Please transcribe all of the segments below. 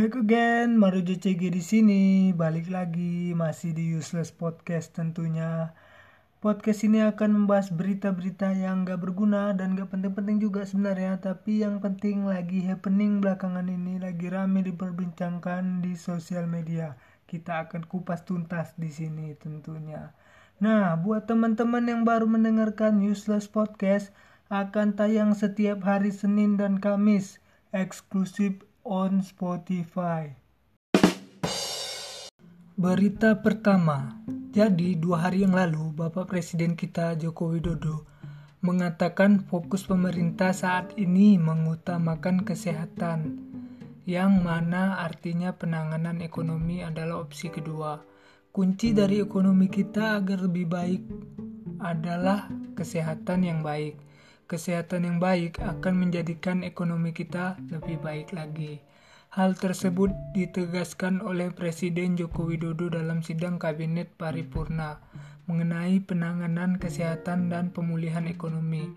Back again, Maru JCG di sini. Balik lagi masih di Useless Podcast tentunya. Podcast ini akan membahas berita-berita yang gak berguna dan gak penting-penting juga sebenarnya, tapi yang penting lagi happening belakangan ini lagi rame diperbincangkan di sosial media. Kita akan kupas tuntas di sini tentunya. Nah, buat teman-teman yang baru mendengarkan Useless Podcast akan tayang setiap hari Senin dan Kamis eksklusif on Spotify. Berita pertama, jadi dua hari yang lalu Bapak Presiden kita Joko Widodo mengatakan fokus pemerintah saat ini mengutamakan kesehatan, yang mana artinya penanganan ekonomi adalah opsi kedua. Kunci dari ekonomi kita agar lebih baik adalah kesehatan yang baik kesehatan yang baik akan menjadikan ekonomi kita lebih baik lagi. Hal tersebut ditegaskan oleh Presiden Joko Widodo dalam sidang Kabinet Paripurna mengenai penanganan kesehatan dan pemulihan ekonomi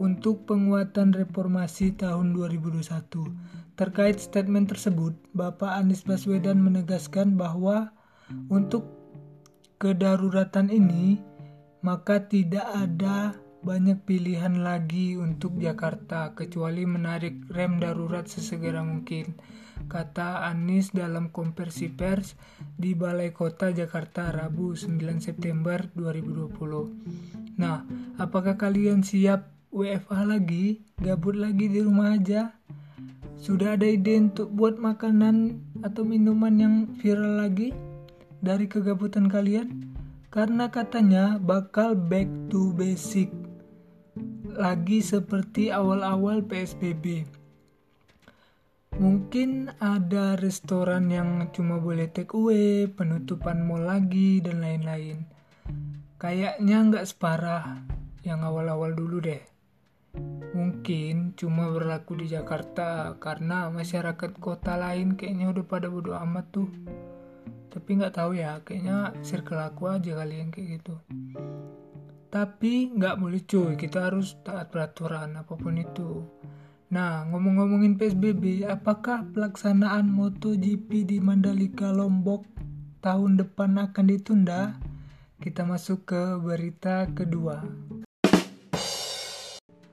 untuk penguatan reformasi tahun 2021. Terkait statement tersebut, Bapak Anies Baswedan menegaskan bahwa untuk kedaruratan ini maka tidak ada banyak pilihan lagi untuk Jakarta kecuali menarik rem darurat sesegera mungkin, kata Anies dalam konversi pers di Balai Kota Jakarta Rabu 9 September 2020. Nah, apakah kalian siap WFA lagi? Gabut lagi di rumah aja? Sudah ada ide untuk buat makanan atau minuman yang viral lagi dari kegabutan kalian? Karena katanya bakal back to basic lagi seperti awal-awal PSBB. Mungkin ada restoran yang cuma boleh take away, penutupan mall lagi, dan lain-lain. Kayaknya nggak separah yang awal-awal dulu deh. Mungkin cuma berlaku di Jakarta karena masyarakat kota lain kayaknya udah pada bodo amat tuh. Tapi nggak tahu ya, kayaknya circle aku aja kali yang kayak gitu tapi nggak boleh cuy. Kita harus taat peraturan apa pun itu. Nah ngomong-ngomongin PSBB apakah pelaksanaan MotoGP di Mandalika Lombok tahun depan akan ditunda? Kita masuk ke berita kedua.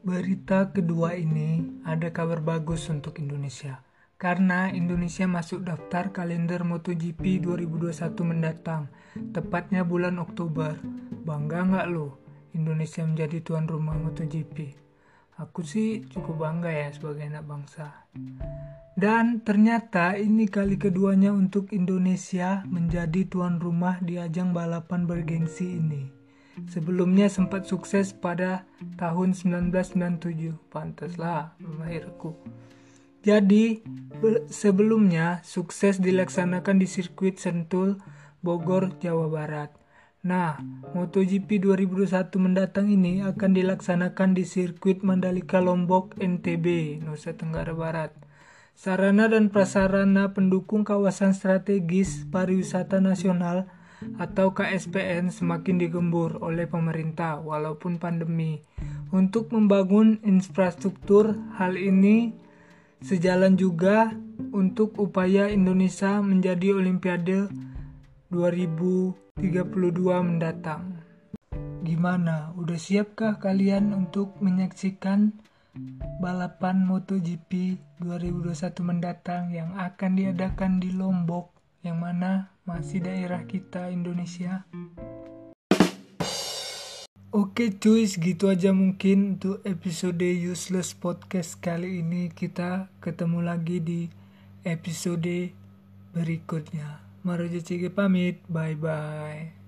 Berita kedua ini ada kabar bagus untuk Indonesia. Karena Indonesia masuk daftar kalender MotoGP 2021 mendatang, tepatnya bulan Oktober. Bangga nggak lo? Indonesia menjadi tuan rumah MotoGP. Aku sih cukup bangga ya sebagai anak bangsa. Dan ternyata ini kali keduanya untuk Indonesia menjadi tuan rumah di ajang balapan bergengsi ini. Sebelumnya sempat sukses pada tahun 1997. Pantaslah lahirku. Jadi, sebelumnya sukses dilaksanakan di sirkuit Sentul, Bogor, Jawa Barat. Nah, MotoGP 2021 mendatang ini akan dilaksanakan di sirkuit Mandalika Lombok NTB, Nusa Tenggara Barat. Sarana dan prasarana pendukung kawasan strategis pariwisata nasional atau KSPN semakin digembur oleh pemerintah walaupun pandemi. Untuk membangun infrastruktur, hal ini sejalan juga untuk upaya Indonesia menjadi Olimpiade 2032 mendatang. Gimana? Udah siapkah kalian untuk menyaksikan balapan MotoGP 2021 mendatang yang akan diadakan di Lombok yang mana masih daerah kita Indonesia? Oke cuy, segitu aja mungkin untuk episode Useless Podcast kali ini. Kita ketemu lagi di episode berikutnya. Maroja Cige pamit, bye bye.